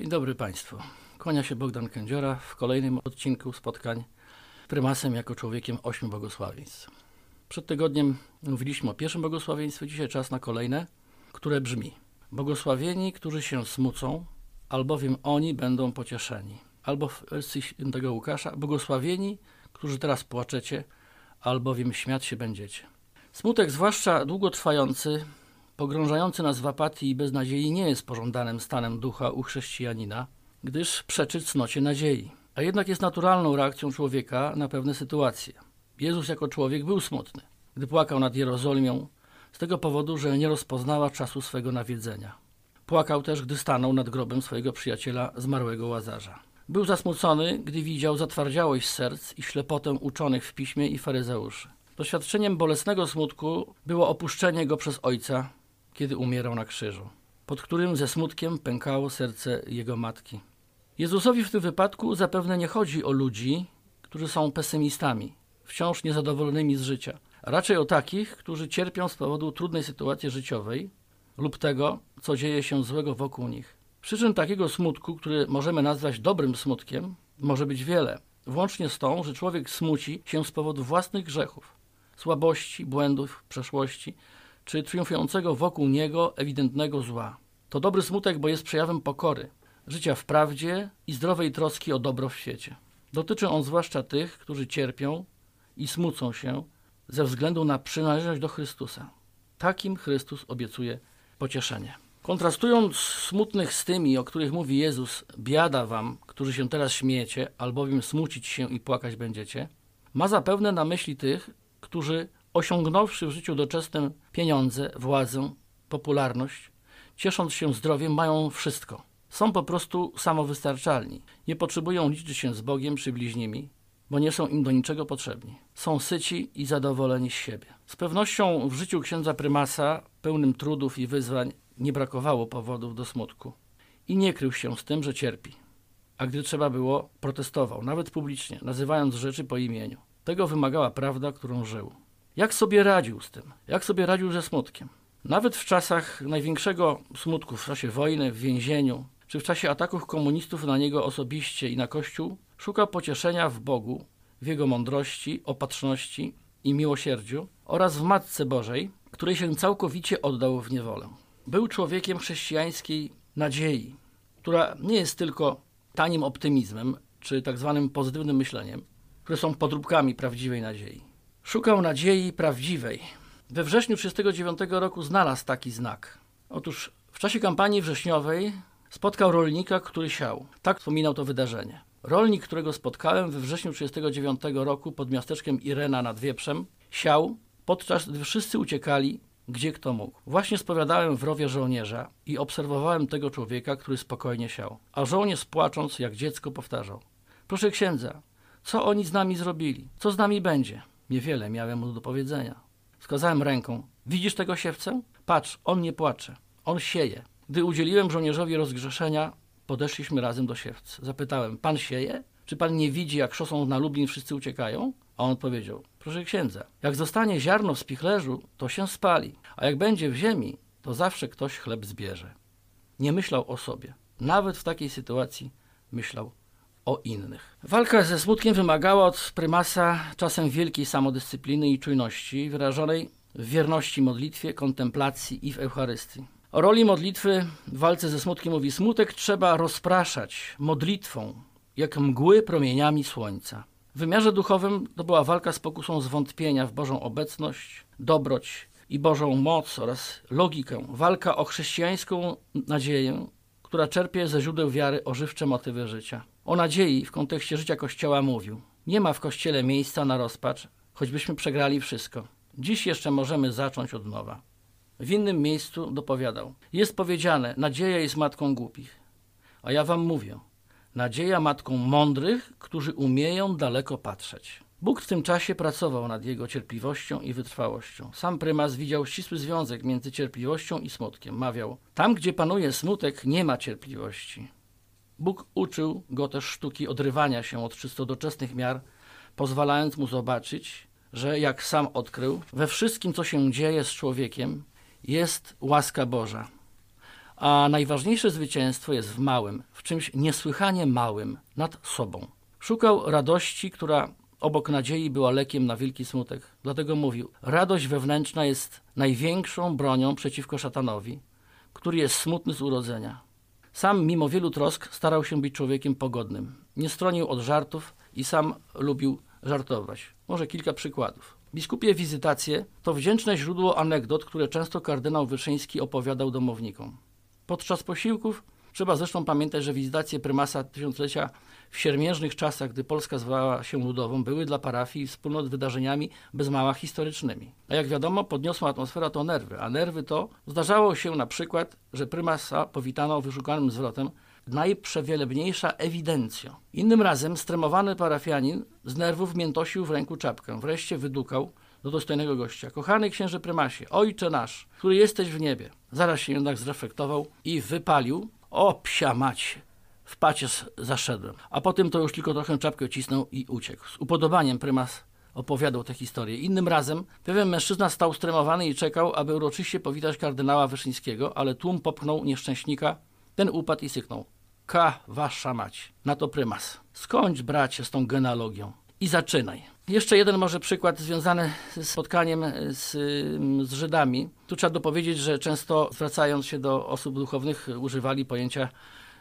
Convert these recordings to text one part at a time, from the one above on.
Dzień dobry Państwu. Kłania się Bogdan Kędziora w kolejnym odcinku spotkań prymasem jako człowiekiem ośmiu błogosławieństw. Przed tygodniem mówiliśmy o pierwszym błogosławieństwie, dzisiaj czas na kolejne, które brzmi Błogosławieni, którzy się smucą, albowiem oni będą pocieszeni. Albo w wersji świętego Łukasza, błogosławieni, którzy teraz płaczecie, albowiem śmiać się będziecie. Smutek, zwłaszcza długotrwający, pogrążający nas w apatii i beznadziei, nie jest pożądanym stanem ducha u chrześcijanina, gdyż przeczy cnocie nadziei. A jednak jest naturalną reakcją człowieka na pewne sytuacje. Jezus jako człowiek był smutny, gdy płakał nad Jerozolimią, z tego powodu, że nie rozpoznała czasu swego nawiedzenia. Płakał też, gdy stanął nad grobem swojego przyjaciela, zmarłego Łazarza. Był zasmucony, gdy widział zatwardziałość serc i ślepotę uczonych w piśmie i faryzeuszy. Doświadczeniem bolesnego smutku było opuszczenie go przez ojca, kiedy umierał na krzyżu, pod którym ze smutkiem pękało serce jego matki. Jezusowi w tym wypadku zapewne nie chodzi o ludzi, którzy są pesymistami, wciąż niezadowolonymi z życia. Raczej o takich, którzy cierpią z powodu trudnej sytuacji życiowej lub tego, co dzieje się złego wokół nich. Przyczyn takiego smutku, który możemy nazwać dobrym smutkiem, może być wiele, włącznie z tą, że człowiek smuci się z powodu własnych grzechów, słabości, błędów, przeszłości, czy triumfującego wokół niego ewidentnego zła. To dobry smutek, bo jest przejawem pokory, życia w prawdzie i zdrowej troski o dobro w świecie. Dotyczy on zwłaszcza tych, którzy cierpią i smucą się ze względu na przynależność do Chrystusa. Takim Chrystus obiecuje pocieszenie. Kontrastując smutnych z tymi, o których mówi Jezus, biada wam, którzy się teraz śmiejecie, albowiem smucić się i płakać będziecie, ma zapewne na myśli tych, którzy osiągnąwszy w życiu doczesne pieniądze, władzę, popularność, ciesząc się zdrowiem, mają wszystko. Są po prostu samowystarczalni. Nie potrzebują liczyć się z Bogiem czy bliźnimi, bo nie są im do niczego potrzebni. Są syci i zadowoleni z siebie. Z pewnością w życiu księdza prymasa, pełnym trudów i wyzwań, nie brakowało powodów do smutku. I nie krył się z tym, że cierpi. A gdy trzeba było, protestował, nawet publicznie, nazywając rzeczy po imieniu. Tego wymagała prawda, którą żył. Jak sobie radził z tym? Jak sobie radził ze smutkiem? Nawet w czasach największego smutku, w czasie wojny, w więzieniu, czy w czasie ataków komunistów na niego osobiście i na Kościół, szukał pocieszenia w Bogu, w Jego mądrości, opatrzności i miłosierdziu oraz w Matce Bożej, której się całkowicie oddał w niewolę. Był człowiekiem chrześcijańskiej nadziei, która nie jest tylko tanim optymizmem czy tak zwanym pozytywnym myśleniem, które są podróbkami prawdziwej nadziei. Szukał nadziei prawdziwej. We wrześniu 1939 roku znalazł taki znak. Otóż w czasie kampanii wrześniowej spotkał rolnika, który siał. Tak wspominał to wydarzenie. Rolnik, którego spotkałem we wrześniu 1939 roku pod miasteczkiem Irena nad Wieprzem, siał, podczas gdy wszyscy uciekali, gdzie kto mógł. Właśnie spowiadałem w rowie żołnierza i obserwowałem tego człowieka, który spokojnie siał. A żołnierz płacząc, jak dziecko powtarzał. Proszę księdza, co oni z nami zrobili? Co z nami będzie? Niewiele miałem mu do powiedzenia. Wskazałem ręką. Widzisz tego siewcę? Patrz, on nie płacze. On sieje. Gdy udzieliłem żołnierzowi rozgrzeszenia, podeszliśmy razem do siewcy. Zapytałem, pan sieje? Czy pan nie widzi, jak szosą na Lublin wszyscy uciekają? A on odpowiedział, proszę księdza, jak zostanie ziarno w spichlerzu, to się spali, a jak będzie w ziemi, to zawsze ktoś chleb zbierze. Nie myślał o sobie. Nawet w takiej sytuacji myślał o innych. Walka ze smutkiem wymagała od prymasa czasem wielkiej samodyscypliny i czujności, wyrażonej w wierności modlitwie, kontemplacji i w Eucharystii. O roli modlitwy w walce ze smutkiem mówi: Smutek trzeba rozpraszać modlitwą, jak mgły promieniami słońca. W wymiarze duchowym to była walka z pokusą zwątpienia w Bożą obecność, dobroć i Bożą moc oraz logikę. Walka o chrześcijańską nadzieję, która czerpie ze źródeł wiary ożywcze motywy życia. O nadziei w kontekście życia Kościoła mówił: Nie ma w Kościele miejsca na rozpacz, choćbyśmy przegrali wszystko. Dziś jeszcze możemy zacząć od nowa. W innym miejscu dopowiadał: Jest powiedziane: Nadzieja jest matką głupich. A ja wam mówię: Nadzieja matką mądrych, którzy umieją daleko patrzeć. Bóg w tym czasie pracował nad jego cierpliwością i wytrwałością. Sam prymas widział ścisły związek między cierpliwością i smutkiem. Mawiał: Tam, gdzie panuje smutek, nie ma cierpliwości. Bóg uczył go też sztuki odrywania się od czysto doczesnych miar, pozwalając mu zobaczyć, że jak sam odkrył, we wszystkim, co się dzieje z człowiekiem, jest łaska Boża. A najważniejsze zwycięstwo jest w małym, w czymś niesłychanie małym, nad sobą. Szukał radości, która obok nadziei była lekiem na wielki smutek. Dlatego mówił: Radość wewnętrzna jest największą bronią przeciwko szatanowi, który jest smutny z urodzenia. Sam, mimo wielu trosk, starał się być człowiekiem pogodnym. Nie stronił od żartów i sam lubił żartować. Może kilka przykładów. Biskupie wizytacje to wdzięczne źródło anegdot, które często kardynał Wyszyński opowiadał domownikom. Podczas posiłków trzeba zresztą pamiętać, że wizytacje prymasa tysiąclecia w siermiężnych czasach, gdy Polska zwała się ludową, były dla parafii i wspólnot wydarzeniami bez mała historycznymi. A jak wiadomo, podniosła atmosfera to nerwy, a nerwy to zdarzało się na przykład, że prymasa powitano wyszukanym zwrotem najprzewielebniejsza ewidencjo. Innym razem stremowany parafianin z nerwów miętosił w ręku czapkę. Wreszcie wydukał do dostojnego gościa. Kochany księże prymasie, ojcze nasz, który jesteś w niebie. Zaraz się jednak zreflektował i wypalił. O psia macie, w pacierz zaszedłem. A potem to już tylko trochę czapkę cisnął i uciekł. Z upodobaniem prymas opowiadał tę historię. Innym razem pewien mężczyzna stał stremowany i czekał, aby uroczyście powitać kardynała Wyszyńskiego, ale tłum popchnął nieszczęśnika. Ten upadł i syknął. Ka, wasza mać. Na to prymas. Skończ, bracie, z tą genealogią. I zaczynaj. Jeszcze jeden może przykład związany z spotkaniem z, z Żydami. Tu trzeba dopowiedzieć, że często zwracając się do osób duchownych używali pojęcia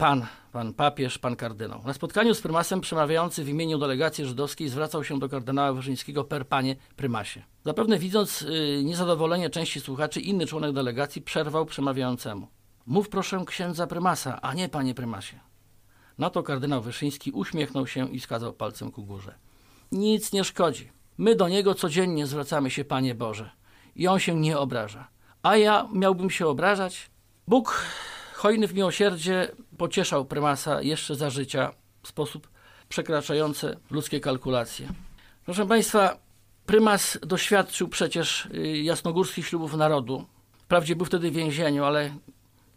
pan, pan papież, pan kardynał. Na spotkaniu z prymasem przemawiający w imieniu delegacji żydowskiej zwracał się do kardynała Wyszyńskiego per panie prymasie. Zapewne widząc y, niezadowolenie części słuchaczy, inny członek delegacji przerwał przemawiającemu. Mów proszę księdza prymasa, a nie panie prymasie. Na to kardynał Wyszyński uśmiechnął się i wskazał palcem ku górze. Nic nie szkodzi. My do niego codziennie zwracamy się, Panie Boże, i on się nie obraża. A ja miałbym się obrażać? Bóg, hojny w miłosierdzie, pocieszał prymasa jeszcze za życia w sposób przekraczający ludzkie kalkulacje. Proszę Państwa, prymas doświadczył przecież y, jasnogórskich ślubów narodu. Wprawdzie był wtedy w więzieniu, ale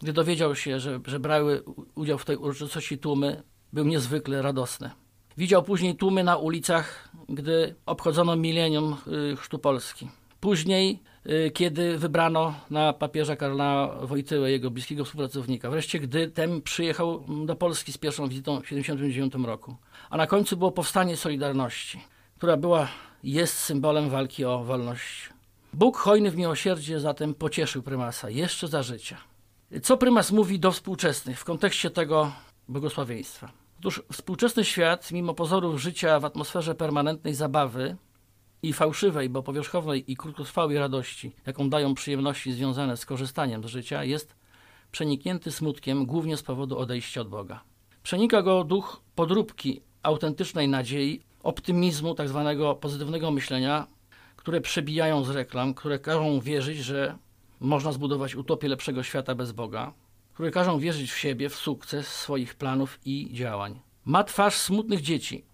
gdy dowiedział się, że, że brały udział w tej uroczystości tłumy, był niezwykle radosny. Widział później tłumy na ulicach, gdy obchodzono milenium y, chrztu Polski. Później, y, kiedy wybrano na papieża Karla Wojtyłę, jego bliskiego współpracownika. Wreszcie, gdy ten przyjechał do Polski z pierwszą wizytą w 1979 roku. A na końcu było powstanie Solidarności, która była jest symbolem walki o wolność. Bóg hojny w miłosierdzie zatem pocieszył prymasa jeszcze za życia. Co prymas mówi do współczesnych w kontekście tego błogosławieństwa? Otóż współczesny świat, mimo pozorów życia w atmosferze permanentnej zabawy i fałszywej, bo powierzchownej i krótkotrwałej radości, jaką dają przyjemności związane z korzystaniem z życia, jest przeniknięty smutkiem głównie z powodu odejścia od Boga. Przenika go duch podróbki autentycznej nadziei, optymizmu, tak zwanego pozytywnego myślenia, które przebijają z reklam, które każą wierzyć, że można zbudować utopię lepszego świata bez Boga, które każą wierzyć w siebie, w sukces swoich planów i działań. Ma twarz smutnych dzieci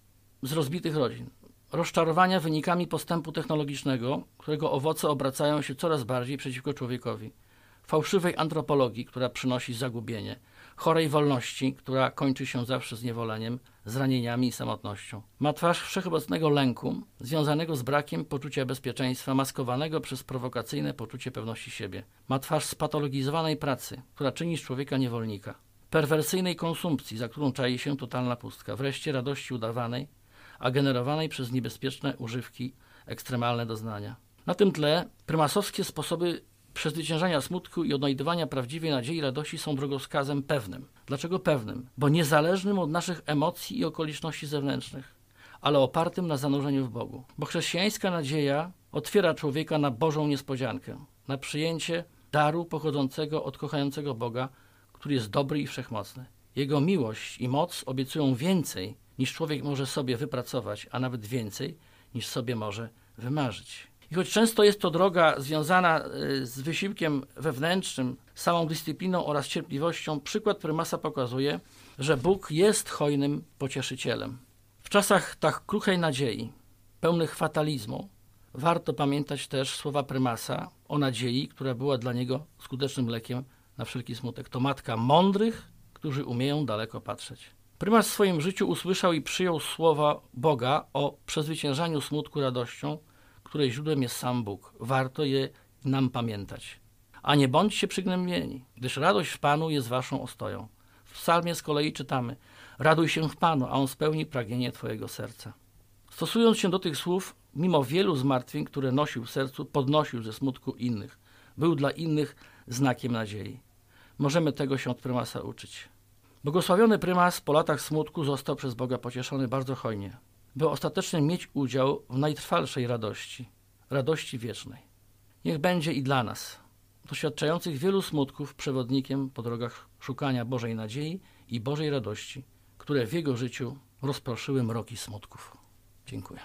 z rozbitych rodzin, rozczarowania wynikami postępu technologicznego, którego owoce obracają się coraz bardziej przeciwko człowiekowi, fałszywej antropologii, która przynosi zagubienie, chorej wolności, która kończy się zawsze zniewoleniem, zranieniami i samotnością. Ma twarz wszechobecnego lęku, związanego z brakiem poczucia bezpieczeństwa, maskowanego przez prowokacyjne poczucie pewności siebie. Ma twarz spatologizowanej pracy, która czyni z człowieka niewolnika. Perwersyjnej konsumpcji, za którą czai się totalna pustka. Wreszcie radości udawanej, a generowanej przez niebezpieczne używki, ekstremalne doznania. Na tym tle prymasowskie sposoby przezwyciężania smutku i odnajdywania prawdziwej nadziei i radości są drogowskazem pewnym. Dlaczego pewnym? Bo niezależnym od naszych emocji i okoliczności zewnętrznych, ale opartym na zanurzeniu w Bogu. Bo chrześcijańska nadzieja otwiera człowieka na Bożą niespodziankę, na przyjęcie daru pochodzącego od kochającego Boga, który jest dobry i wszechmocny. Jego miłość i moc obiecują więcej, niż człowiek może sobie wypracować, a nawet więcej, niż sobie może wymarzyć. I choć często jest to droga związana y, z wysiłkiem wewnętrznym, samą dyscypliną oraz cierpliwością, przykład prymasa pokazuje, że Bóg jest hojnym pocieszycielem. W czasach tak kruchej nadziei, pełnych fatalizmu, warto pamiętać też słowa prymasa o nadziei, która była dla niego skutecznym lekiem na wszelki smutek. To matka mądrych, którzy umieją daleko patrzeć. Prymas w swoim życiu usłyszał i przyjął słowa Boga o przezwyciężaniu smutku radością, której źródłem jest sam Bóg. Warto je nam pamiętać. A nie bądźcie przygnębieni, gdyż radość w Panu jest waszą ostoją. W psalmie z kolei czytamy Raduj się w Panu, a On spełni pragnienie twojego serca. Stosując się do tych słów, mimo wielu zmartwień, które nosił w sercu, podnosił ze smutku innych. Był dla innych znakiem nadziei. Możemy tego się od prymasa uczyć. Błogosławiony prymas po latach smutku został przez Boga pocieszony bardzo hojnie, by ostatecznie mieć udział w najtrwalszej radości, radości wiecznej. Niech będzie i dla nas, doświadczających wielu smutków, przewodnikiem po drogach szukania Bożej nadziei i Bożej radości, które w jego życiu rozproszyły mroki smutków. Dziękuję.